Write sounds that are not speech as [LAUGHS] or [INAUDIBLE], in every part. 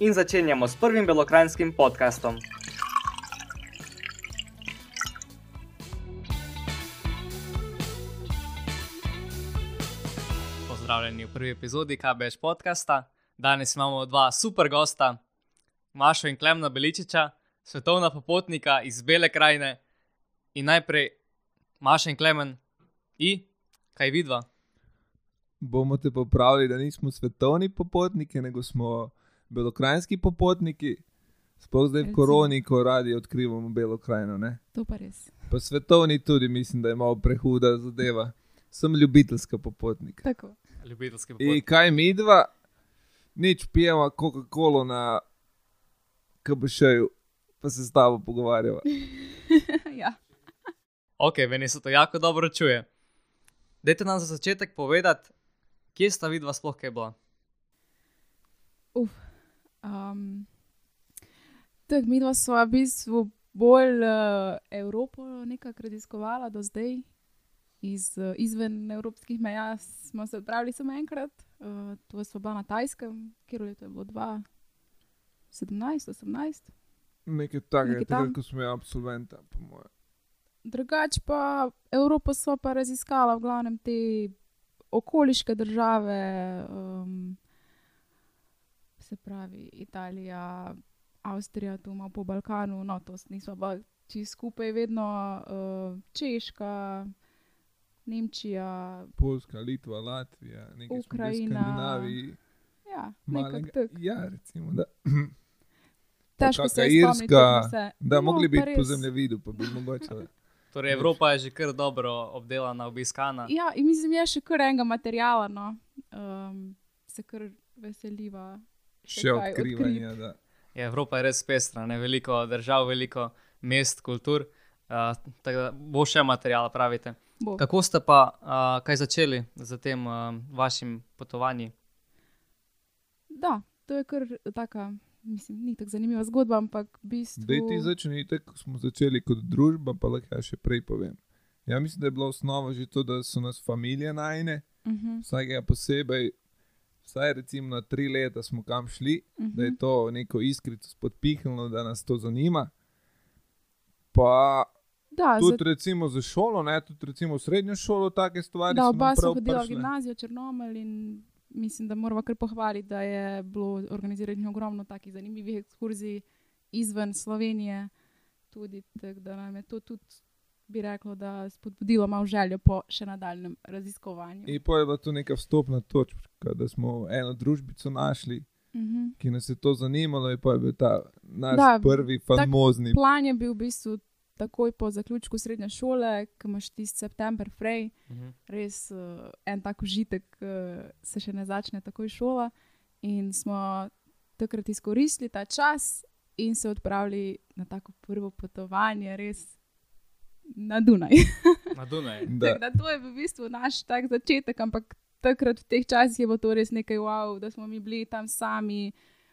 in začenjamo s prvim belokrajinskim podkastom. Pozdravljeni v prvi epizodi KBS podcasta. Danes imamo dva super gosta, Mašo in Klemna Beličiča, svetovna popotnika iz Bele krajine. In najprej Maša in Klemen, in kaj vidva? bomo te popravili, da nismo svetovni popotniki, nego smo belokrajinski popotniki. Sploh zdaj v koroni, ko radi odkrivamo belo krajino. Ne? To pa res. Pa svetovni tudi, mislim, da je malo prehuda zadeva. Sem ljubiteljska popotnika. Tako. Ljubiteljski In popotnik. kaj mi dva, nič pijemo Coca-Colo na KBŠ-ju, pa se s tabo pogovarjava. [LAUGHS] ja. Ok, meni se to jako dobro čuje. Dajte nam za začetek povedati, kje sta vidva sploh kaj bila. Um, tak, mi dva sva v bistvu bolj uh, Evropo nekako raziskovala do zdaj. Iz, uh, izven evropskih meja smo se odpravili samo enkrat, uh, to smo bila na Tajskem, kjer je bilo 2017, 18. Nekaj takega, Nekaj takrat, tam. ko smo imeli absolventa, po mojem. Drugač pa Evropo so pa raziskala v glavnem te okoliške države, um, se pravi Italija, Avstrija, tu malo po Balkanu, no to nismo pa čisto skupaj, vedno uh, Češka, Nemčija, Poljska, Litva, Latvija, nekaj Ukrajina. Skandinaviji. ja, nekako Malega, tako. ja, recimo, da. Težko se je Irska, vse. Da, No, mogli pa biti po zemljevidu, pa bi mogoče. [LAUGHS] Torej, Evropa je že kar dobro obdelana, obiskana. Ja, in mislim, je še kar enega materijala, no. um, se kar veseliva. Še kaj odkrivanja. Da. Je, Evropa je res pestra, ne? veliko držav, veliko mest, kultur. Uh, tako da bo še materijala, pravite. Bo. Kako ste pa uh, kaj začeli z tem uh, vašim potovanjem? Da, to je kar taka, mislim, ni tako zanimiva zgodba, ampak v bistvu. Dej ti začni, tako smo začeli kot družba, pa lahko jaz še prej povem. Ja, mislim, da je bila osnova že to, da so nas družine najne, Uh -huh, vsakega posebej, vsaj recimo na tri leta smo kam šli, uh -huh. da je to neko iskrico spodpihnilo, da nas to zanima. Pa da, tudi recimo za šolo, ne, tudi recimo srednjo šolo, take stvari. da, oba so hodila v gimnazijo Črnomelj in mislim, da moramo kar pohvaliti, da je bilo organiziranih ogromno takih zanimivih ekskurzij izven Slovenije. Tudi, tak, da nam je to tudi, bi reklo, da spodbudilo malo željo po še nadaljem raziskovanju. In pa je bila to neka vstopna točka, da smo eno družbico našli, Uh -huh. ki nas je to zanimalo, in pa je bil ta naš Da, prvi famozni. Plan je bil v bistvu takoj po zaključku srednje šole, ki imaš tisti september fraj. Uh -huh. res uh, en tak užitek, uh, se še ne začne takoj šola. In smo takrat izkoristili ta čas in se odpravili na tako prvo potovanje, res na Dunaj. [LAUGHS] Na Dunaju. Da. Tako da to je v bistvu naš tak začetek, ampak takrat v teh časih je bilo to res nekaj wow, da smo mi bili tam sami,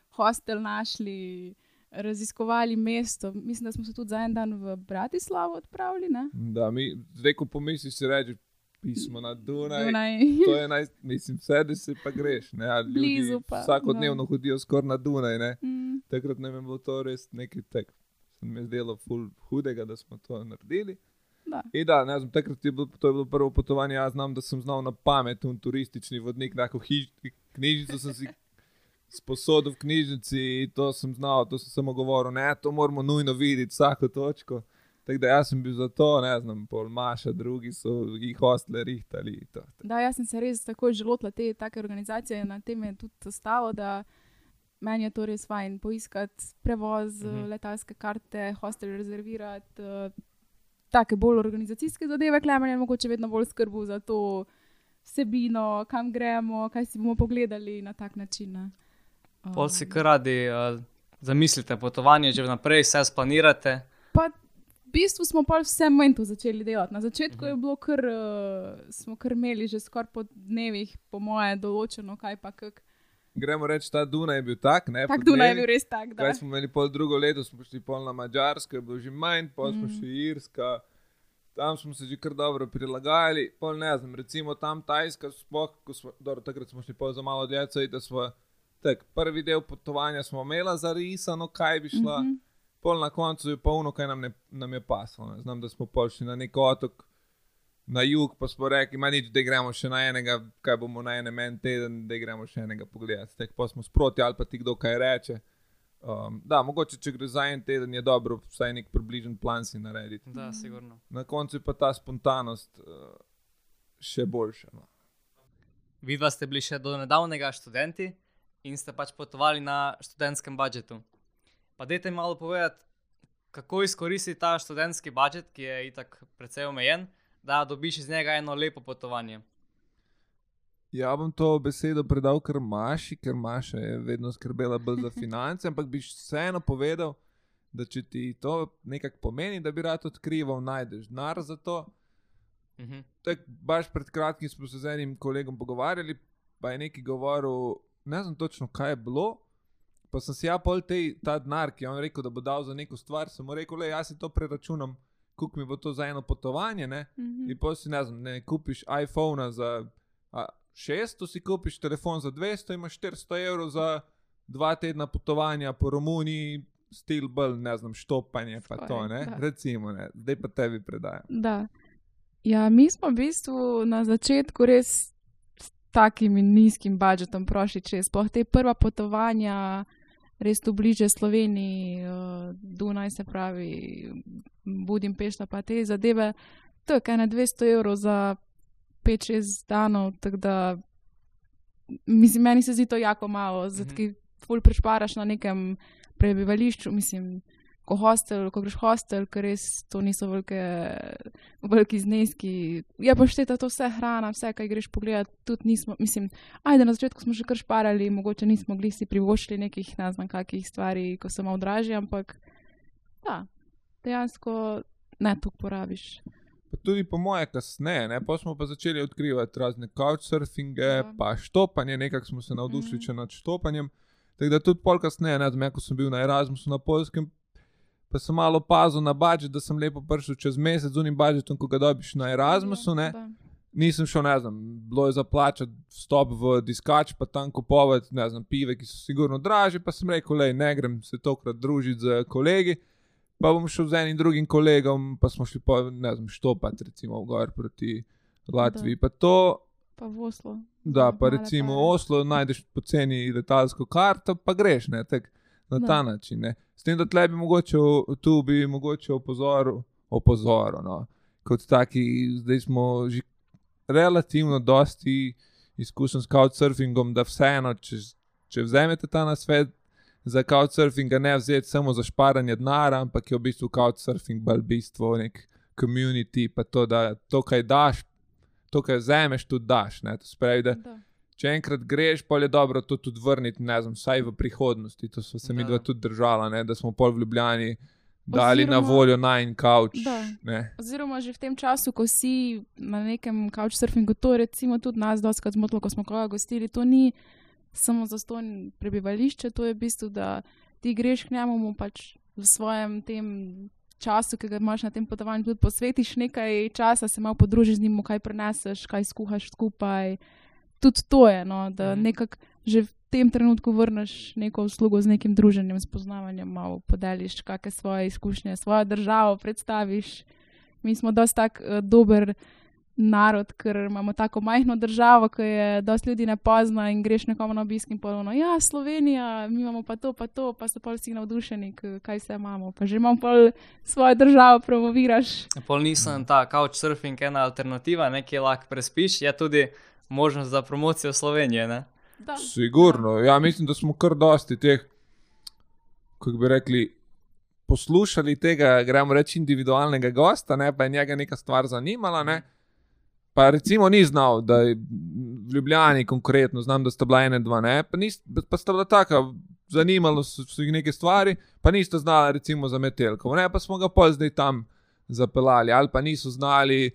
hostel našli. Raziskovali mesto, mislim, da smo se tudi za en dan v Bratislavo odpravili. Ne? Da, mi, zdaj, ko pomisliš, si rečeš, pismo na Dunaj. Dunaj. To je naj, mislim, vse, da se pa greš. Ne, Blizu pa, Vsakodnevno da. hodijo skoraj na Dunaj. Ne. Mm. Takrat nam je bilo to res nekaj tak. Se mi je zdelo ful hudega, da smo to naredili. Da. In da, ne znam, takrat je bilo, to je bilo prvo potovanje. Jaz znam, da sem znal na pamet un turistični vodnik, tako knjižico sem si sposodil v knjižnici, to sem znal, to sem samo govoril, ne, to moramo nujno videti, vsako točko. Tako da jaz sem bil za to, ne znam, pol Maša, drugi so jih hostle rihtali. To. Da, jaz sem se res tako že lotila te take organizacije, na tem je tudi ostalo, da meni je to res fajn poiskati prevoz, Mhm. mhm. letalske karte, hostel rezervirati, take bolj organizacijske zadeve, klemen je mogoče vedno bolj skrbel za to vsebino, kam gremo, kaj si bomo pogledali na tak način. ne. Pol si kar radi uh, zamislite potovanje, že vnaprej vse splanirate. Pa v bistvu smo pa vse momentu začeli delati. Na začetku je bilo kar, uh, smo kar imeli že skoraj po dnevih, po moje, določeno, kaj pa kak. Gremo reči, ta Dunaj je bil tak, ne? Tak po Dunaj je bil res tak, da. Kaj smo imeli pol drugo leto, smo šli pol na Mačarsko, je bilo že manj, pol smo Mm. šli Irska, tam smo se že kar dobro prilagajali. Pol ne znam, recimo tam Tajska, sploh, ko smo, dobro, takrat smo šli pol za malo dlje, saj da smo, tak, prvi del potovanja smo imeli zarisano, kaj bi šla, Mhm. pol na koncu je polno, kaj nam, ne, nam je pasalo. Ne. Znam, da smo pol šli na nek otok. Na jug pa smo rekli, da nič, da gremo še na enega, kaj bomo na enem en teden, da gremo še enega pogledati. Tek pa smo sproti ali pa ti kdo kaj reče. Um, da, mogoče če gre za en teden, je dobro vsaj nek približen plan si narediti. Da, sigurno. Na koncu je pa ta spontanost uh, še boljša. No. Vidva ste bili še do nedavnega študenti in ste pač potovali na študentskem budžetu. Pa dajte malo povedati, kako izkoristiti ta študentski budžet, ki je itak precej omejen, da dobiš iz njega eno lepo potovanje. Ja, bom to besedo predal kar Maši, ker Maša je vedno skrbela bolj za finance, [LAUGHS] ampak bi vseeno povedal, da če ti to nekako pomeni, da bi rad odkrival, najdeš denar za to. Mhm. Tako, baš pred kratkim smo se z enim kolegom pogovarjali, pa je neki govoril, ne znam točno, kaj je bilo. Pa sem si ja pol tej, ta denar, ki je on rekel, da bo dal za neko stvar, sem mu rekel, le jaz si to preračunam, koliko mi bo to za eno potovanje. Ne? Mhm. In pa si ne znam, ne kupiš iPhone za a, 600, si kupiš telefon za 200, imaš 400 evrov za dva tedna potovanja po Romuniji, stil bolj, ne znam, štopanje, pa Skoraj, to, ne? da. Recimo, ne? zdaj pa tebi predajam. Da. Ja, mi smo v bistvu na začetku res s takim nizkim budžetom prošli čez. Sploh te prva potovanja, res tu bliže Sloveniji, uh, Dunaj se pravi, Budimpešta, pa te zadeve. To je kaj na 200 evrov za 5-6 danov, tako da mislim, meni se zdi to jako malo, zato Mhm. ki ful prešparaš na nekem prebivališču, mislim. Ko, hostel, ko greš hostel, ker res to niso velike, veliki zneski. Je pa šteta to vse hrana, vse, kaj greš pogledat, tudi nismo, mislim, ajde na začetku smo že kar šparali, mogoče nismo mogli si privoščiti nekih, ne znam, kakih stvari, ko so malo dražje, ampak da, dejansko ne to porabiš. Pa tudi po moje kasneje, ne? pa smo pa začeli odkrivati razne couchsurfinge, Ja. pa štopanje, nekako smo se navdušili mm. nad štopanjem. Tako da tudi pol kasneje, ne vem, ko sem bil na Erasmusu na Polskem, pa sem malo pazil na budžet, da sem lepo prišel čez mesec z unim budžetom, ko ga dobiš na Erasmusu. Ne? Da. Nisem šel, ne znam, bilo je za plačati vstop v diskač, pa tam kupovati, ne znam, pive, ki so sigurno dražje, pa sem rekel, le ne grem se tokrat družiti z kolegi. Pa bom šel z enim drugim kolegom, pa smo šli pa, ne znam, štopati, recimo, gor proti Latviji. Pa to, Pa v Oslo. da, pa recimo v Oslo najdeš poceni letalsko karto, pa greš, ne, tak, na Da. ta način. Ne. S tem, da tle bi mogoče, tu bi mogoče opozoril, opozoril, no, kot taki, zdaj smo že relativno dosti izkušen s couchsurfingom, da vseeno, če, če vzamete ta nasvet za couchsurfing, ga ne vzeti samo za šparanje denara, ampak je v bistvu couchsurfing bolj bistvo nek community, pa to, da to, kaj daš, to, kaj vzameš, tudi daš. Ne? To se pravi, da Da. Če enkrat greš, pa je dobro to tudi vrniti, ne znam, vsaj v prihodnosti. To smo se mi dva tudi držala, ne? da smo pol v Ljubljani dali na Oziroma- voljo naj en kavč. Oziroma, že v tem času, ko si na nekem couchsurfingu, to je recimo tudi nas doskrat zmotilo, ko smo koga gostili, to ni samo za ston prebivališče, to je v bistvu, da ti greš k njemu mu pač v svojem tem času, ki ga imaš na tem potovanju, tudi posvetiš nekaj časa, se malo podružiš z njim, kaj preneseš, kaj skuhaš skupaj. Tudi to je, no, da Mhm. nekako že v tem trenutku vrneš neko uslugo z nekim druženjem, spoznavanjem, malo podeliš kakšne svoje izkušnje, svojo državo predstaviš. Mi smo dosti tak uh, dober narod, ker imamo tako majhno državo, ki je dosti ljudi ne pozna in greš nekomu na obisk in ponovno, ja, Slovenija, mi imamo pa to, pa to, pa so pa vsi navdušeni, kaj vse imamo. Pa že imamo pol svojo državo, promoviraš. Pol nisem ta couchsurfing ena alternativa, nekje lahko prespiš, je tudi možnost za promocijo Slovenije. Ne? Da. Sigurno. Ja, mislim, da smo kar dosti teh, kako bi rekli, poslušali tega, gremo reči, individualnega gosta, ne, pa je njega neka stvar zanimala. Ne. pa recimo ni znal, da je v Ljubljani konkretno, znam, da sta bila ena, dva, ne, pa, nis, pa sta bila taka, zanimalo so so jih neke stvari, pa nista znala recimo za metelko, ne, pa smo ga pol zdaj tam zapeljali, ali pa niso znali,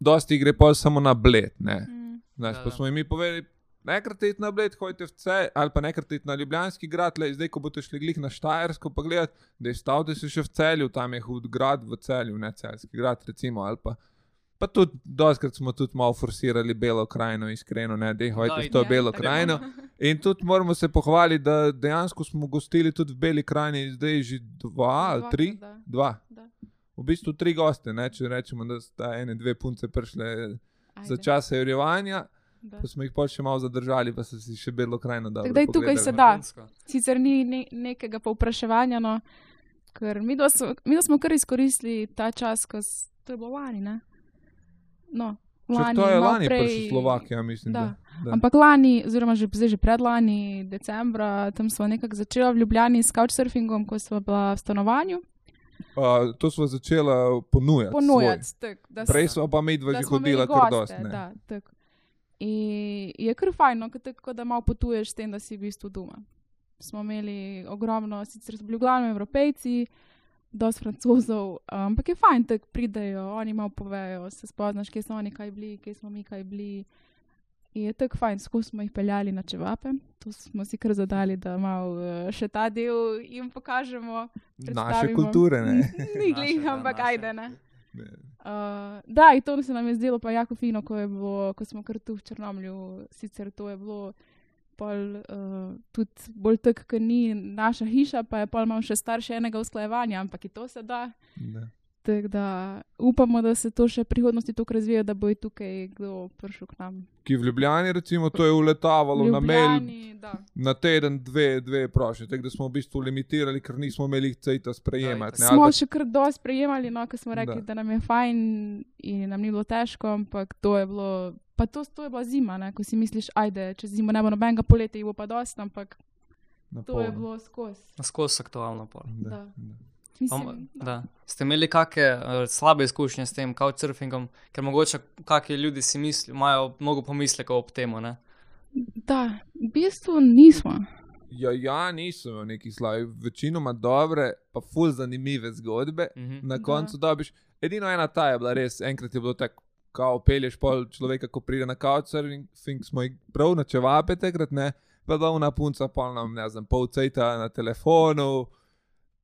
dosti gre pol samo na bled, ne. Mm. Znaš, Da, pa da. smo jim mi povedali, nekrat idete na bled, hodite v Celj, ali pa nekrat idete na Ljubljanski grad, le, zdaj, ko boste šli glih na Štajersko, pa gledate, da je stavite se še v Celju, tam je hud grad v Celju, ne Celjski grad, recimo, ali pa. Pa tudi, doskrat smo tudi malo forsirali Belo krajino, iskreno, ne, da hodite Da, v to Ja, Belo krajino. [LAUGHS] In tudi moramo se pohvaliti, da dejansko smo gostili tudi v Beli krajini, zdaj že dva ali tri, da. dva. Da. V bistvu tri goste, ne, če rečemo, da sta ene, dve punce prišle za Ajde, čas urejevanja. da. Pa smo jih pol še malo zadržali, pa so si še belo krajino dali. Da je tukaj se da. Sicer ni ne, nekega povpraševanja, no, ker mi, dva so, mi dva smo kar izkoristili ta čas, ko s- to je bilo lani. Ne? No, Če to je lani prej- prišel Slovakija, mislim. Da. Da. Da. Ampak lani, oziroma že, zdaj že predlani, decembra, tam smo nekako začeli v Ljubljani s couchsurfingom, ko smo bila v stanovanju. Uh, to smo začela ponujati. Ponujati. tak, da svoj. s- Prej smo pa medva da že smo hodila kar dosti. Da, tako. In je kar fajn, no, ko tako da malo potuješ s tem, da si v bistvu doma. Smo imeli ogromno, sicer so bili v glavnem evropejci, dosti francozov, ampak je fajn, da pridejo, oni malo povejo, se spoznaš, kje so oni kaj bili, kje smo mi kaj bili. In je tako fajn, skozi smo jih peljali na čevape. Tu smo si kar zadali, da malo eh, še ta del jim pokažemo. Naše kulture, ne. [LAUGHS] Ni glih, ampak naše. ajde, ne. ne. Uh, da, in to se nam je zdelo pa jako fino, ko, je bilo, ko smo kar tu v Črnomlju. Sicer to je bilo pol, uh, tudi bolj tako, ker ni naša hiša, pa je pol imel še starše enega usklajevanja, ampak to se da. Da. Tako da upamo, da se to še v prihodnosti tako razvija, da bo tukaj kdo prišel k nam. Ki v Ljubljani, recimo, to je uletavalo na mail Ljubljani, da. na teden, dve, dve prošle. Tako da smo v bistvu limitirali, ker nismo imeli cajta sprejemati. Ne, Smo pa- še kar dosti sprejemali, no, ker smo rekli, Da. da. da nam je fajn in nam ni bilo težko, ampak to je bilo. Pa to, to je bila zima, ne? ko si misliš, ajde, čez zimo ne bo nobenega poletja, bo pa dosti, ampak to je bilo skozi. Skozi aktualno. Da, Da. da. Mislim, da. da. Ste imeli kakšne uh, slabe izkušnje s tem couchsurfingom, ker mogoče kakšni ljudi si mislijo, imajo mnogo pomislekov ob tem. da, v bistvu nismo. Ja, ja, nisem imel neki slavi, večinoma dobre, pa ful zanimive zgodbe. Mhm. Na Da. koncu dobiš. Edino ena ta je bila res, enkrat je bilo tako, kao pelješ pol človeka, ko pride na couchsurfing, smo jih prav na čevape takrat, ne, pa da una punca pol nam, ne znam, pol cajta na telefonu,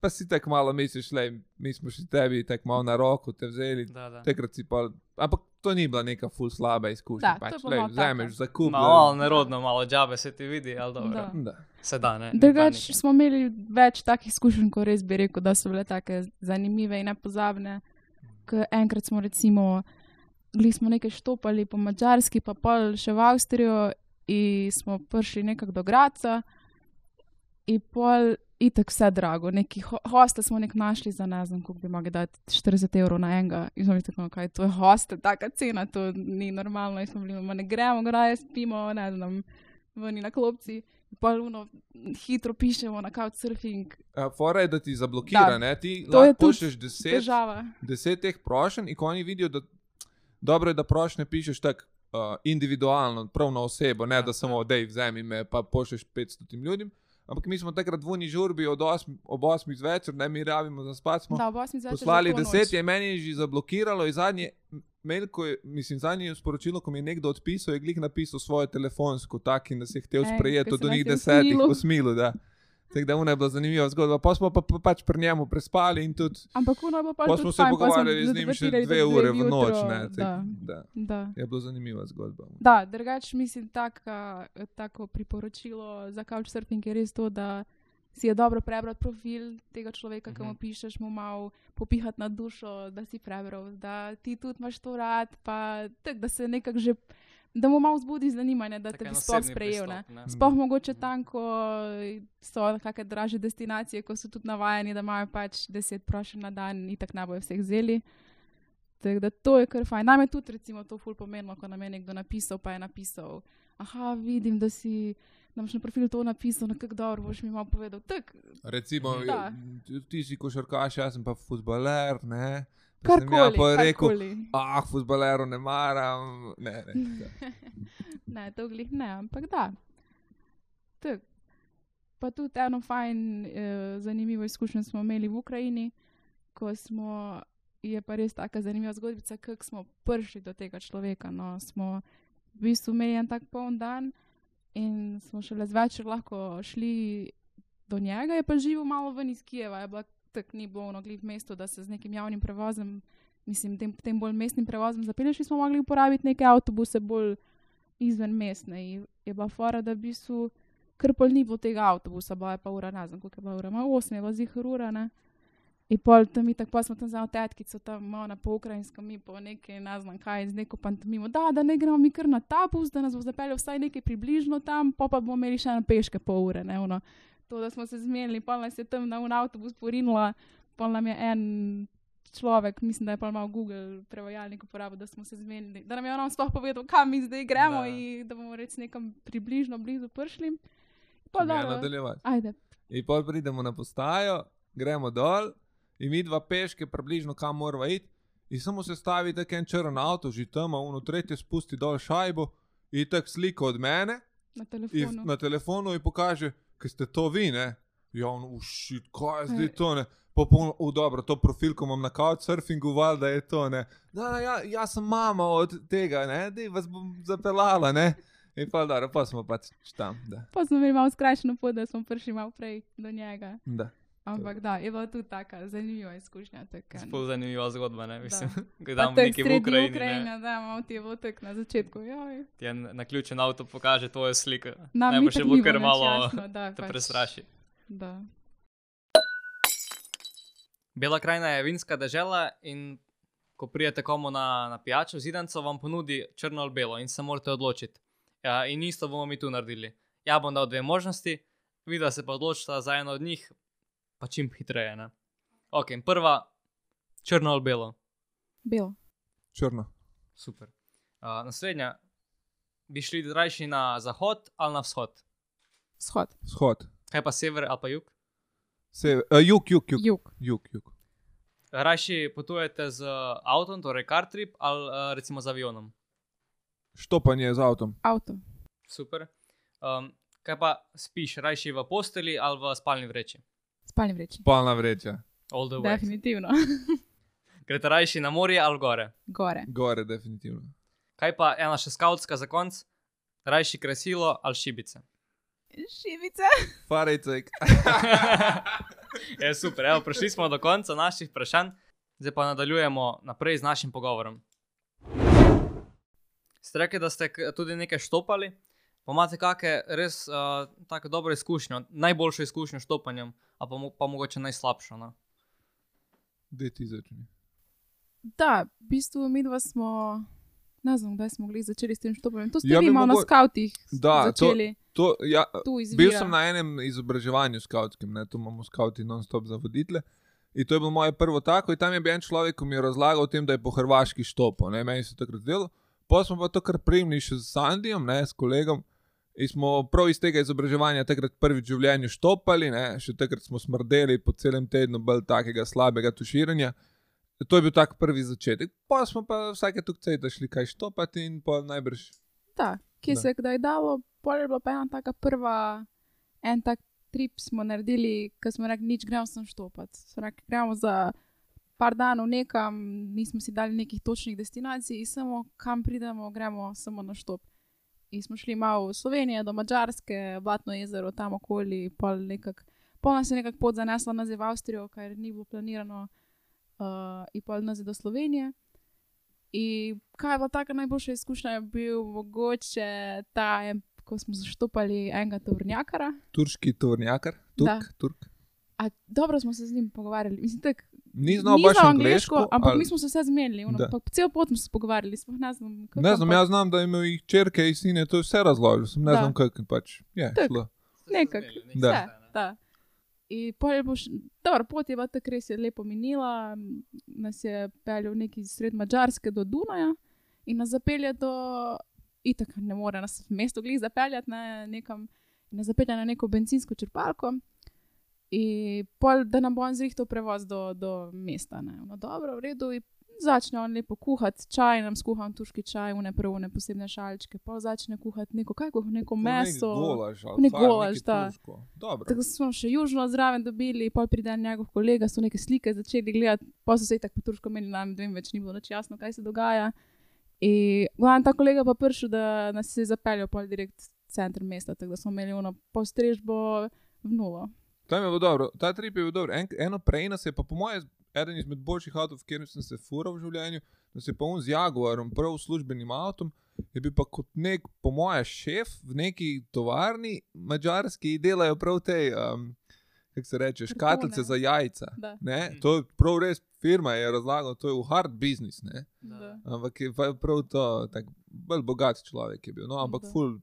pa si tako malo misliš, le, mi smo še tebi tako malo na roko te vzeli, Da, da. takrat si pa, ampak to ni bila neka ful slaba izkušnja, Da, pač, pa lej, vzameš za kup. Malo nerodno, malo džabe se ti vidi, ali dobro. Da. Da. Se da, ne. Drugač smo imeli več takih izkušenj, ko res bi rekel, da so bile tako zanimive in nepozabne. Ker enkrat smo recimo, bili smo nekaj štopali po Mačarski, pa pol še v Avstrijo in smo prišli nekako do Graca in pol itek vse drago. Neki ho hoste smo nek našli za znam, koliko bi mogli dati 40 evrov na enega. In smo bili tako, kaj to je hoste, taka cena, to ni normalno. In smo bili, "Ma ne gremo, graje spimo, ne znam, vani na klopci. Paluno hitro pišemo na couchsurfing, Fora je, da ti zablokira, Da. ne? Ti lahko pošlješ deset, težava. deset teh prošenj in ko oni vidijo, da dobro je, da prošnje pišeš tako uh, individualno, prav na osebo, ne Ja, da samo dej vzemi me, pa pošlješ 500 ljudem. Ampak mi smo takrat v uni žurbi od 8, ob 8 zvečer, ne mi rabimo za spat, Da, ob osmih zvečer poslali za to noč. 10, je meni že zablokiralo in zadnje. Mail, ko je, mislim, zadnje sporočilo, ko mi je nekdo odpisal, je glih napisal svoje telefonsko, tak in da si je hotel Ej, sprejeti od nas njih desetih smilu. Da. Tako da je bila zanimiva zgodba. Pa smo pa, pa pač pri njemu prespali in tudi Ampak ono bo pa Pa smo se fajn, pogovarjali z njim še dve do ure v noč. jutro, Ne, tak, Da, da. da. Je bila zanimiva zgodba. Da, drugač mislim, taka, tako priporočilo za couchsurfing je res to, da si je dobro prebrati profil tega človeka, ki mu Mhm. pišeš, mu malo popihati na dušo, da si prebral, da ti tudi imaš to rad, pa tak, da se nekako že, da mu malo zbudi zanimanje, da Tak te bi sploh sprejel. pristop, Ne? ne. Sploh mogoče tam, ko so kakšne draže destinacije, ko so tudi navajeni, da imajo pač deset prošenj na dan in tako ne bojo vseh vzeli. Tako da to je kar fajn. Nam je tudi recimo to ful pomembno, ko nam je nekdo napisal, pa je napisal, aha, vidim, da si nam na profilu to napisal, na kak dobro boš mi malo povedal. Tak, Recimo, Da. ti si košarkaš, jaz sem pa futbaler. Ne? Pa sem ja Karkoli, pa rekel, karkoli. ah, futbalero ne maram. Ne, ne. [LAUGHS] ne, to glih ne, ampak da. Tak. Pa tudi eno fajn, eh, zanimivo izkušnjo smo imeli v Ukrajini, ko smo, je pa res taka zanimiva zgodbica, kako smo prišli do tega človeka. No, smo v bistvu imeli en tak poln dan in smo šele zvečer lahko šli do njega, je pa živel malo ven iz Kijeva, je bila tako ni bilo ono glih v mestu, da se z nekim javnim prevozom, mislim, tem, tem bolj mestnim prevozom zapelješ, in smo mogli uporabiti neke avtobuse bolj izven mestne. In je bila fora, da v bistvu kar pol ni bilo tega avtobusa, bila je pa ura, ne znam, koliko je bila ura, malo 8 je bila zihar ura, ne. In pol tam mi tako pa smo tam za tetkico, tam ona po ukrajinsko, mi po nekaj, ne znam kaj, z neko pantomimo, da, da ne gremo mi kar na ta bus, da nas bo zapeljal vsaj nekaj približno tam, pa pa bomo imeli še eno peške pol ure, ne. To, da smo se zmenili, pa nas je tam na un avtobus porinila, pa nam je en človek, mislim, da je pa malo Google prevajalnik uporabil, da smo se zmenili, da nam je on sploh povedal, kam mi zdaj gremo Da. da. in da bomo recimo nekam približno blizu prišli. Pa me dobro. nadaljevati. Ajde, In pol pridemo na postajo, gremo dol in mi dva peške, približno kam moramo iti. In samo se stavi tako en črn avto, že tam, uno tretje spusti dol šajbo in tako sliko od mene na in telefonu. na telefonu in pokaže, ker ste to vi, ne. Ja, on, ušit, kaj je zdaj Ej. to, ne. Popolno, oh, dobro, to profil, ko imam na couchsurfingu, valjda je to, ne. Da, ja, jaz sem mama od tega, ne, da vas bom zapeljala, ne. In pa dobro, pa smo pač tam, da. Pa smo imeli malo skrajšano pot, da smo prišli malo prej do njega. da. Ampak da, je bila tudi taka zanimiva izkušnja. Sploh zanimiva zgodba, ne mislim. Gledam [LAUGHS] nekaj v Ukrajini. Ukrajine, ne. da, malo ti tako na začetku. Joj. Ti je na ključen avto pokaže tvojo sliko. Nam itak bilo ni kar malo jasno, da, te pač, prestraši. Da. Bela krajina je vinska dežela in ko prijete komu na, na pijačo, zidanco vam ponudi črno ali belo in se morate odločiti. Ja, in isto bomo mi tu naredili. Ja bom dal dve možnosti, vidva se pa odločita za eno od njih, pa čim hitreje. Ne? Ok, prva, črno ali belo. Belo. Črno. Super. Uh, naslednja, bi šli rajši na zahod ali na vzhod? Shod. Shod. Kaj pa sever ali pa jug? Sever, uh, jug, jug, jug. Jug. Jug, jug. Rajši potujete z avtom, torej car trip ali uh, recimo z avionom? Štopanje z avtom. Avto. Super. Um, kaj pa spiš, rajši v posteli ali v spalni vreči? Spalni vreči. Spalna vreča. All the way. Definitivno. [LAUGHS] Greste rajši na morje ali gore? Gore. Gore, definitivno. Kaj pa ena še skautska za konc? Rajši kresilo ali šibice? Šivice. [LAUGHS] Farejcek. [LAUGHS] je super, evo, prišli smo do konca naših vprašanj, zdaj pa nadaljujemo naprej z našim pogovorom. Ste rekli, da ste tudi nekaj štopali, pa imate kakšne res uh, tako dobre izkušnje, najboljšo izkušnjo s štopanjem, a pa, mo pa mogoče najslabšo. No? Dej ti začni. Da, v bistvu mi dva smo, ne znam, kdaj smo začeli s tem štopanjem. To ste Ja, vi malo na mogo- skautih Da, to- začeli. To, ja, Tu izvira. bil sem na enem izobraževanju skautskem, ne, tu imamo skauti non-stop za voditele. In to je bilo moje prvo tako, in tam je bil en človek, ki mi je razlagal o tem, da je po hrvaški štopil, ne, meni se je takrat zdelo. Pa smo pa to kar primni še z Sandijem, ne, s kolegom. In smo prav iz tega izobraževanja takrat prvič v življenju štopali, ne, še takrat smo smrdeli po celem tednu, bolj takega slabega tuširanja. To je bil tak prvi začetek. Pa smo pa vsake tukaj šli kaj štopati in pa najbrž. Da, Da. se je kdaj dalo, pol je bila pa ena taka prva, en tak trip smo naredili, ko smo rekli, nič gremo sem štopati. Smo rekli, gremo za par danov nekam, nismo si dali nekih točnih destinacij, in samo kam pridemo, gremo samo na štop. In smo šli malo v Slovenijo, do Mačarske, Blatno jezero, tam okoli, pol nekako. Pol nas je nekako pot zanesla nazaj v Avstrijo, kar ni bilo planirano, uh, in pol nazaj do Slovenije. In kaj je bila taka najboljša izkušnja, je bil mogoče ta, ko smo zaštopali enega tovrnjakara. Turški tovrnjakar, Da. Turk, Turk. A, dobro smo se z njim pogovarjali. Mislim, tak, Ni znal baš angliško, ampak ali- mi smo se vse zmenili. Da. Po cel pot smo se pogovarjali, sploh ne znam. kako, Ne znam, ampak jaz znam, da ima jih črke in sine, to je vse razložil, sem ne Da. znam, kako pač je. Nekako. Da. Vse, da. In pol je boš, dobro, pot je tako res je lepo minila, nas je peljal neki sred Mačarske do Dunaja in nas zapelje do, itak ne more nas v mesto glih zapeljati ne, nekam, nas zapelje na neko benzinsko črpalko. In pol, da nam bo on zrihtal prevoz do, do mesta. Ne. No, dobro, v redu. Začne on lepo kuhati čaj, nam skuham turški čaj, une prvne posebne šalčke, pa začne kuhati neko, kaj kuha, neko meso. Golaž, ali ne golaž, da. Tako smo še južno zraven dobili, pol pride njegov kolega, so neke slike začeli gledati, pa so se tako po turško menili, nam dvem več ni bilo nič jasno, kaj se dogaja. In glavno ta kolega pa prišel, da nas je zapeljal pol direkt v center mesta, tako da smo imeli ono postrežbo v nulo. Tam je bilo dobro, ta trip je bil dober. En, eno prej nas je pa, po mojem, eden izmed boljših avtov, v katerem sem se fural v življenju, da se je pa on z Jaguarom, prav službenim avtom, je bil pa kot nek, po mojem, šef v neki tovarni mačarski, delajo prav te, um, kako se reče, škatlice za jajca. Da. Ne? To je prav res firma, je razlagal, to je v hard business. Ampak je pa prav to, tak, bolj bogat človek je bil. No, ampak Da. ful.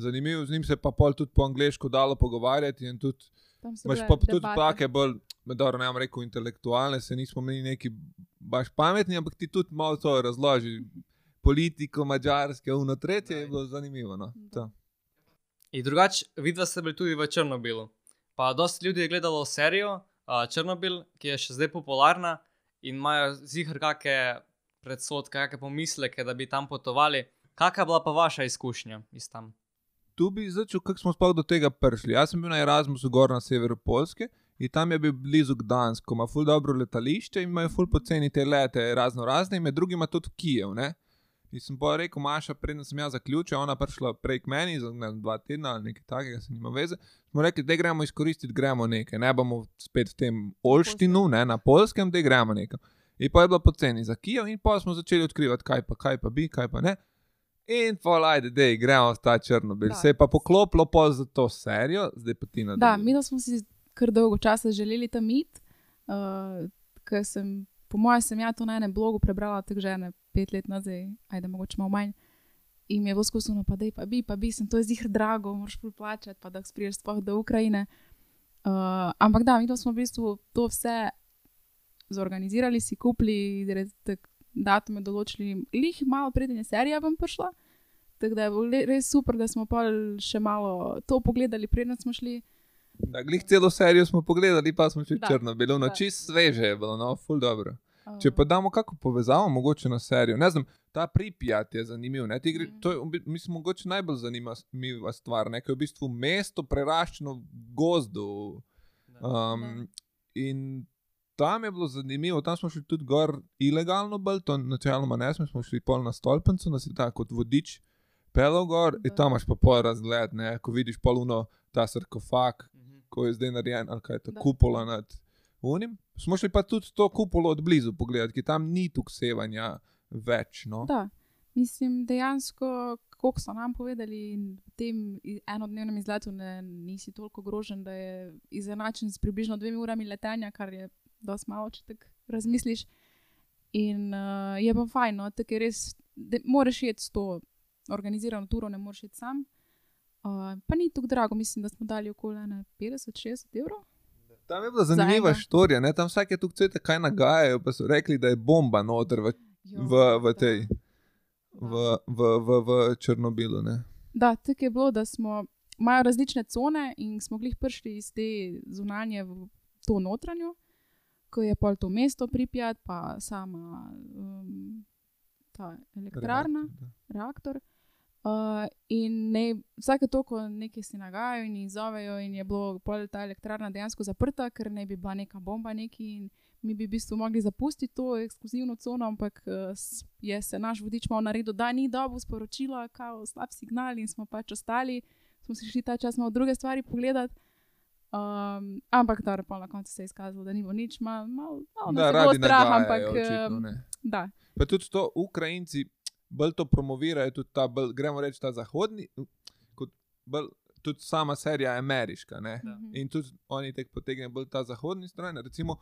Zanimivo, z njim se je pa pol tudi po angliško dalo pogovarjati. in Tudi, imaš bile pa tudi debate. take bolj, dobro, ne bom rekel, intelektualne, se nismo mi neki baš pametni, ampak ti tudi malo to razloži. Politiko, mačarske, uno tretje je bilo zanimivo. No. To. In drugače, vidva ste bili tudi v Črnobilu. Pa dosti ljudi je gledalo serijo uh, Črnobil, ki je še zdaj popularna in imajo zihar kakšne predsodke, kakšne pomisleke, da bi tam potovali. Kakšna je bila pa vaša izkušnja iz tam? Tu bi začel, kako smo sploh do tega prišli. Jaz sem bil na Erasmusu gor na severu Polske in tam je bil blizu Gdansk, ima ful dobro letališče in imajo ful poceni te lete, razno razne, in med drugim tudi Kijev. Ne? In sem pa rekel, Maša, preden sem jaz zaključil, ona prišla prej k meni, za ne, dva tedna ali nekaj takega, se nima veze. Smo rekli, da gremo izkoristiti, gremo nekaj, ne bomo spet v tem Olštinu, ne, na Polskem, da gremo nekaj. In pa je bilo poceni za Kijev, in pa smo začeli odkrivati, kaj pa, kaj pa bi, kaj pa ne. In pa ajde, da gremo ta Črnobil. Da. Se je pa poklopilo pol za to serijo, zdaj pa ti na Da, mi da smo si kar dolgo časa želeli tam iti, uh, ker sem, po mojem, sem ja to na enem blogu prebrala, tako že ne pet let nazaj, ajde, mogoče malo manj. In mi je bilo skusno, pa da je pa bi, pa bi, sem to je zihar drago, moraš plačati, pa da spriješ sploh do Ukrajine. Uh, ampak da, mi da smo v bistvu to vse zorganizirali, si kupili, res tak datume določili, lih malo preden je serija vam prišla. Tako da je bilo res super, da smo pa še malo to pogledali, preden smo šli. Da, glih celo serijo smo pogledali, pa smo še Da, Črnobil, no da. čist sveže je bilo, no, ful dobro. Uh, Če pa damo kako povezavo, mogoče na serijo. Ne znam, ta pripijat je zanimiv. Ne, gre, Mhm. to je, mislim, mogoče najbolj zanimiva stvar. Ne, ker je v bistvu mesto preraščeno v gozdu. Um, in tam je bilo zanimivo, tam smo šli tudi gor ilegalno, bolj to načeloma ne smo, smo šli pol na stolpnico, nas je tako kot vodič pelal gor in Da. tam imaš pa pol razgled, ne, ko vidiš poluno ta sarkofag, ko je zdaj narejen, ali kaj je to Da. kupola nad unim. Smo šli pa tudi to kupolo od blizu pogledati, ki tam ni tu sevanja več. No. Da, mislim, dejansko, kako so nam povedali, v tem enodnevnem izletu ne, nisi toliko grožen, da je izenačen s približno dvemi urami letenja, kar je dosti malo, če tako razmisliš. In uh, je pa fajn, no, tako je res, da moraš iti s to organizirano turo, ne moreš iti sam. Uh, pa ni tako drago, mislim, da smo dali okoli ene 50-60 evrov. Tam je bila zanimiva štorija, ne? tam vsake tu cvete kaj nagajajo, pa so rekli, da je bomba noter v, Jo, v, v tej. V, v, v, v Črnobilu. Ne? Da, tako je bilo, da smo imajo različne cone in smo glih prišli iz te zunanje v to notranjo, ko je pol to mesto pripjat, pa sama um, ta elektrarna, reaktor. Uh, in ne, vsake toliko nekaj si nagajajo in jih zovejo, in je bilo pol ta elektrarna dejansko zaprta, ker ne bi bila neka bomba neki. In mi bi v bistvu mogli zapustiti to ekskluzivno cono, ampak uh, s- je se naš vodič malo naredil, da ni dobil sporočila, kao slab signal in smo pač ostali. Smo si šli ta čas malo druge stvari pogledati. Um, ampak dobro, pol na koncu se je izkazalo, da ni bilo nič, malo mal, mal, Da, nas je bilo radi strah, nagajajo, ampak očitno, um, ne. da. Pa tudi to, Ukrajinci bolj to promovirajo, tudi ta, bolj, gremo reči, ta zahodni, kot bolj, tudi sama serija je ameriška. Mhm. In tudi oni tek potegnejo bolj ta zahodni stran. Recimo,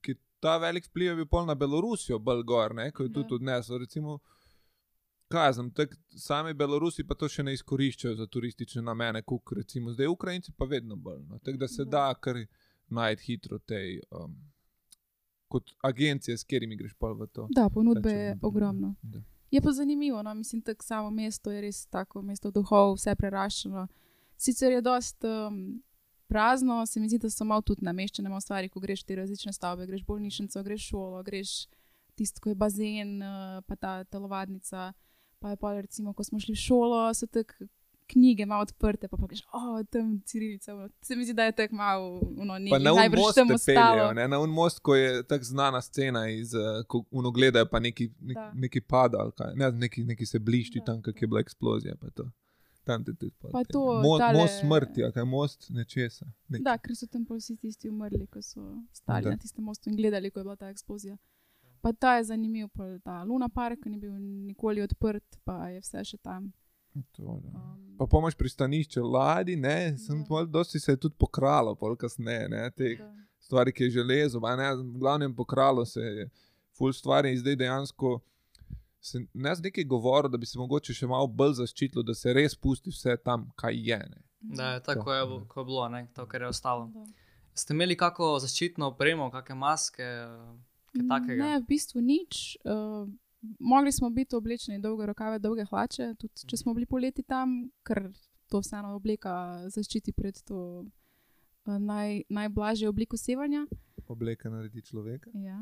ki ta velik vpliv je bil pol na Belorusijo, bolj gor, ne? ko je tudi odnesel. Recimo, kaj znam, tak, sami Belorusi pa to še ne izkoriščajo za turistične namene, kot recimo zdaj Ukrajinci, pa vedno bolj. No? Tako da se Da. kar najti hitro te. Um, Kot agencije, s katerimi greš pa v to. Da, ponudbe je ogromno. Da. Je pa zanimivo, no? mislim, da samo mesto je res tako mesto duhov, vse preraščeno. Sicer je dost um, prazno, se mi zdi, da so malo tudi nameščene malo stvari, ko greš te različne stavbe, greš bolnišnico, greš šolo, greš tisto, ko je bazen, uh, pa ta telovadnica. Pa je pa recimo, ko smo šli v šolo, so tako knjige malo odprte, pa pa greš, o, tam cirilica. ono." Se mi zdi, da je tako malo, no, Pa nekaj na un most te peljejo, ne? na un most, ko je tako znana scena iz, uh, ko uno gledajo, pa neki, nek, neki pada, ali kaj, ne, neki, neki se blišči Da. tam, kak je bila eksplozija. Pa to. Tam te tudi Pa to, Mo, tale- most smrti, kaj most nečesa. Nek. Da, ker so tam vsi tisti umrli, ko so stali Da. na tistem mostu in gledali, ko je bila ta eksplozija. Pa ta je zanimiv, pol ta Luna Park, ki ni bil nikoli odprt, pa je vse še tam. To. Um, Pa pomoč pristanišče ladi, ne, sem pol, dosti se je tudi pokralo, pol kasneje, ne, teh da. stvari, ki je železo, pa ne, v glavnem pokralo se je ful stvari in zdaj dejansko se ne z nekaj govoril, da bi se mogoče še malo bolj zaščitilo, da se res pusti vse tam, kaj je. Ne. Da je tako, je, ko je bilo, ne, to, kar je ostalo. Da. Ste imeli kako zaščitno opremo, kakšne maske, kaj takega? Ne, v bistvu nič. Uh, mogli smo biti oblečeni dolge rokave, dolge hlače, tudi če smo bili poleti tam, ker to vseeno obleka zaščiti pred to uh, naj, najblažjo obliko sevanja. Obleka naredi človeka. Ja.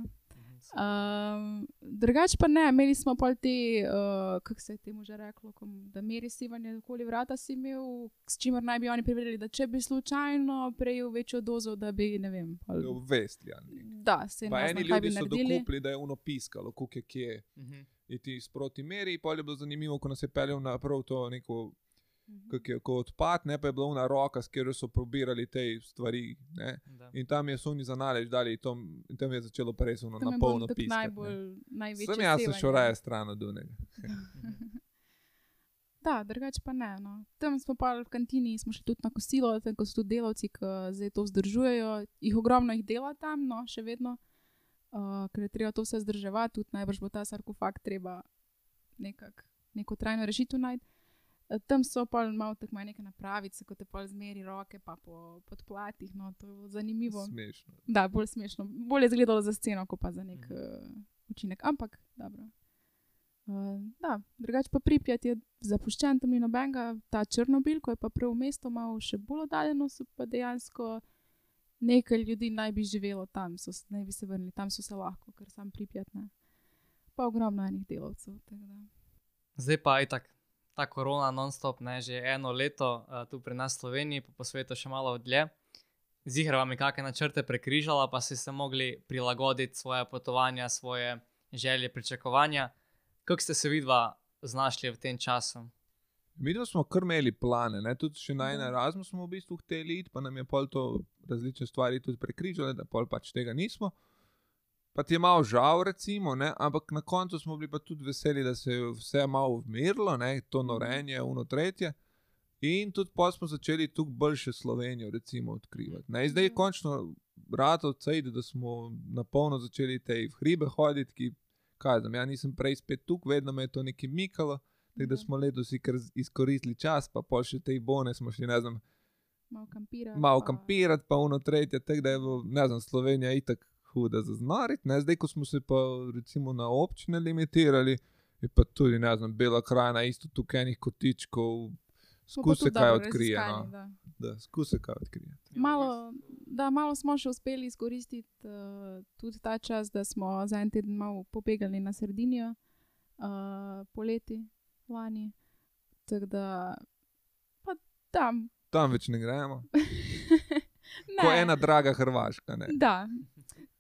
Um, drugač pa ne, imeli smo pa te, uh, kako se je temu že reklo, kom, da meri sevanje okoli vrata si imel, s čimer naj bi oni preverili, da če bi slučajno prejel večjo dozo, da bi, ne vem, pol, ali nekaj. da se Pa ne eni znam, kaj bi ljudje so naredili. dokupili, da je uno piskalo, je kje. Mhm. In ti sproti meri, pol je bilo zanimivo, ko nas je peljal na prav to neko, je, ko odpad, ne pa je bila una roka, s katero so probirali te stvari. In tam je suni za nalež dali, to- in tam je začelo presno Tam na polno ne. najbolj, največje. Sem jaz šel raje stran od unega. [LAUGHS] Da, drugače pa ne. No. Tam smo pa v kantini, smo šli tudi na kosilo, tam ko so tudi delavci, ki zdaj to vzdržujejo. Jih ogromno jih dela tam, no, še vedno, uh, ker je treba to vse vzdrževati, tudi najbrž bo ta sarkofag treba nekak, neko trajno rešitev najti. Eh, Tam so pa malo tako imajo neke napravice, kot te pa zmeri roke, pa po podplatih. No, to je bilo zanimivo. Smešno. Da, bolj smešno. Bolje je izgledalo za sceno, kot pa za nek Mhm. uh, učinek. Ampak, dobro. Uh, da, drugače pa Pripjat je zapuščen, tam ni nobenega, ta Črnobil, ko je pa prav mesto malo še bolj oddaljeno, so pa dejansko nekaj ljudi naj bi živelo tam, so, naj bi se vrnili, tam so se lahko, ker sam Pripjat ne. Pa ogromno enih delavcev. Zdaj pa je tako. Ta korona non-stop, ne, že eno leto uh, tu pri nas v Sloveniji, pa po svetu še malo dlje. Zihra vam je kakšne načrte prekrižala, pa ste se mogli prilagoditi svoje potovanja, svoje želje, pričakovanja. Kako ste se vidva znašli v tem času? Mi smo kar imeli plane, ne? tudi še na Da. en Erasmus smo v bistvu hteli iti, pa nam je pol to različne stvari tudi prekrižale, da pol pač tega nismo. Pa ti je malo žal, recimo, ne? ampak na koncu smo bili pa tudi veseli, da se je vse malo umirilo, ne? to norenje, uno tretje. In tudi pa smo začeli tu boljše Slovenijo, recimo, odkrivati. Ne? Zdaj je končno rado odcajti, da smo na polno začeli te hribe hoditi, ki, kaj znam, ja nisem prej spet tukaj, vedno me je to nekaj mikalo. Tako da Mhm. smo letos si izkoristili čas, pa pol še te bone smo šli, ne znam, Malo kampirati. malo pa- kampirati, pa uno tretje, tako da je bilo, ne znam, Slovenija itak huda za znariti. Zdaj, ko smo se pa recimo na občine limitirali, je pa tudi, ne znam, bela krajina, isto tukaj enih kotičkov, skuse kaj odkrije. No? da. Da, skuse kaj odkrije. Malo, da, malo smo še uspeli izkoristiti uh, tudi ta čas, da smo za en teden malo pobegali na Sardinijo, uh, poleti, lani. Tako da, pa tam. Tam več ne gremo. [LAUGHS] ne, Ko ena draga Hrvaška. Ne? Da.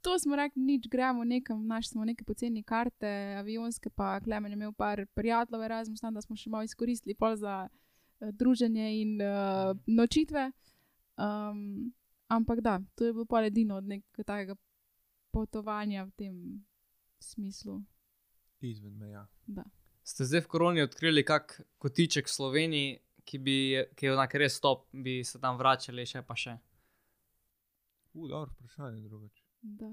To smo rekli, nič gremo nekam, našli smo neke poceni karte, avionske, pa Klemen je imel par prijateljev, Erasmus, tam, da smo še malo izkoristili pol za uh, druženje in uh, nočitve. Um, ampak da, to je bilo pa edino od nekega takega potovanja v tem smislu. Izven meja. Da. Ste zdaj v koroni odkrili kak kotiček v Sloveniji, ki, bi, ki je onak res top, bi se tam vračali še pa še? U, dobro vprašanje drugače. Da.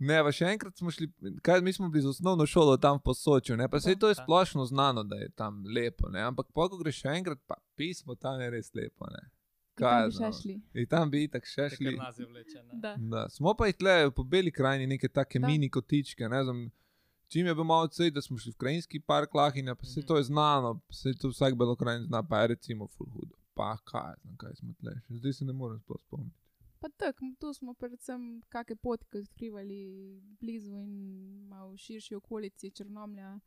Ne, pa še enkrat smo šli, kaj, mi smo bili z osnovno šolo tam po Sočju, ne, pa se to je splošno znano, da je tam lepo, ne, ampak pa, ko greš še enkrat, pa pismo tam je res lepo, ne. In tam bi. In tam bi itak še šli. je vleče. Da. Da, smo pa jih tle po beli krajini, neke take Da. mini kotičke, ne znam. Čim je bil malo cej, da smo šli v krajinski park Lahinja, pa se Mhm. to je znano, se to vsak belokrajin zna, pa je recimo full hudo. Pa kaj, znam, kaj smo tle še, zdaj se ne morem sploh spomniti. Pa tako, tu smo predvsem kakšne potke odkrivali blizu in malo v širši okolici Črnomlja.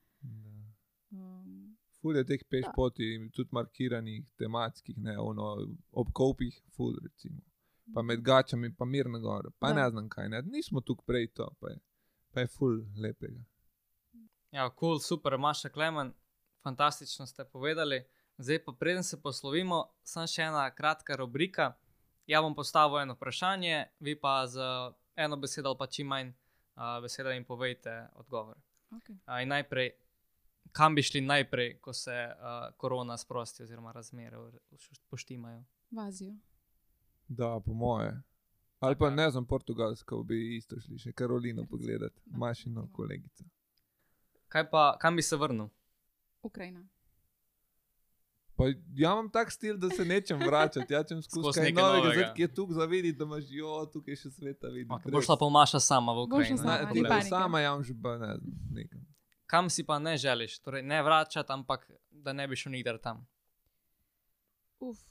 Um, Ful je teh peš Da. poti, tudi markiranih, tematskih, ne, ono, ob kopih, ful recimo. Pa med gačami, pa mirno gor, pa Da. ne znam kaj, ne. nismo tukaj prej to, pa je, pa je ful lepega. Ja, kul, cool, super, Maša Klemen, fantastično ste povedali. Zdaj pa preden se poslovimo, samo še ena kratka rubrika. Ja bom postavil eno vprašanje, vi pa z eno besedo ali pa čim manj uh, besede in povejte odgovor. okay. Uh, najprej, kam bi šli najprej, ko se uh, korona sprosti oziroma razmere poštimajo? V Azijo. Da, po moje. Ali pa ne znam, portugalsko bi isto šli, še Karolino Recimo, pogledati, da, mašino kolegica. Kaj pa, kam bi se vrnil? Ukrajina. Pa ja imam tak stil, da se nečem vračati, ja čem Skozi skozi kaj nekaj novega, novega. zdaj ki je tukaj zavideti, da imaš jo, tukaj še sveta videti. Okay, bo šla pa Maša sama v Ukrajino. sama, ne Ne, sama jam že pa ne nekam. Kam si pa ne želiš, torej ne vračati, ampak da ne bi šel nikdar tam. Uf,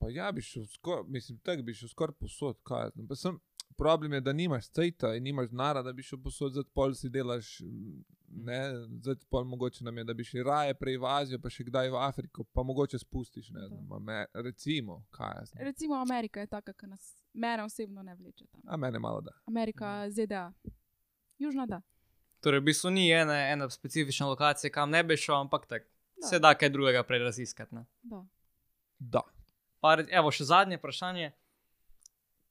Pa ja, bi šel skoraj, mislim, tako bi šel skoraj posod, kaj sem, problem je, da nimaš cajta in nimaš denarja, da bi šel posod, zdaj pol si delaš, mm, ne, zdaj pol mogoče nam je, da bi šli raje prej v Azijo, pa še kdaj v Afriko, pa mogoče spustiš, ne znam, Amer recimo, kaj jaz znam. recimo Amerika je taka, ki nas mene osebno ne vleče tam. A mene malo da. Amerika, ZDA. Južna da. Torej, v bistvu ni ene, ene specifične lokacije, kam ne bi šel, ampak tako. Da. Se da kaj drugega prej raziskati. ne. da. Da. Pa, evo, še zadnje vprašanje.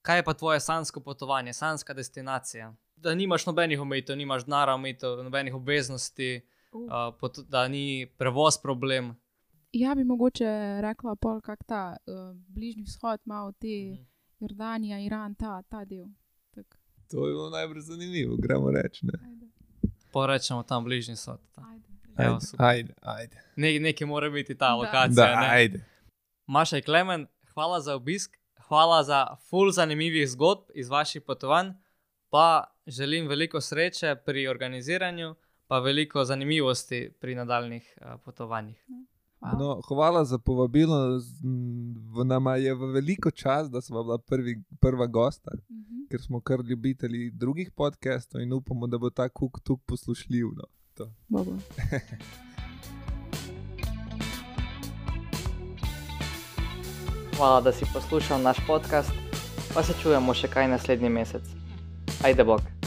Kaj je pa tvoje sansko potovanje, sanska destinacija? Da nimaš nobenih omejitev, nimaš denarja, omejitev, nobenih obveznosti, Uh. uh, da ni prevoz problem. Ja, bi mogoče rekla, pol kak ta uh, bližnji vzhod, malo te Mhm. Jordanija, Iran, ta, ta del. Tak. To je bilo najbolj zanimivo, gremo reči. Ne? Ajde, Porečemo tam bližnji sod. ajde. Evo, Ajde, ajde, ajde. Ne, nekaj mora biti ta Da. lokacija. Da, ne. ajde. Maša in Klemen, hvala za obisk, hvala za full zanimivih zgodb iz vaših potovanj, pa želim veliko sreče pri organiziranju, pa veliko zanimivosti pri nadaljnih uh, potovanjih. Hvala. No, hvala za povabilo. Nama je v veliko čas, da smo bila prvi, prva gosta, Mhm. ker smo kar ljubitelji drugih podcastov in upamo, da bo ta kuk tukaj poslušljiv. No. To. Bo, bo. [LAUGHS] Hvala, da si poslušal naš podcast, pa se čujemo še kaj naslednji mesec. Ajde, bog.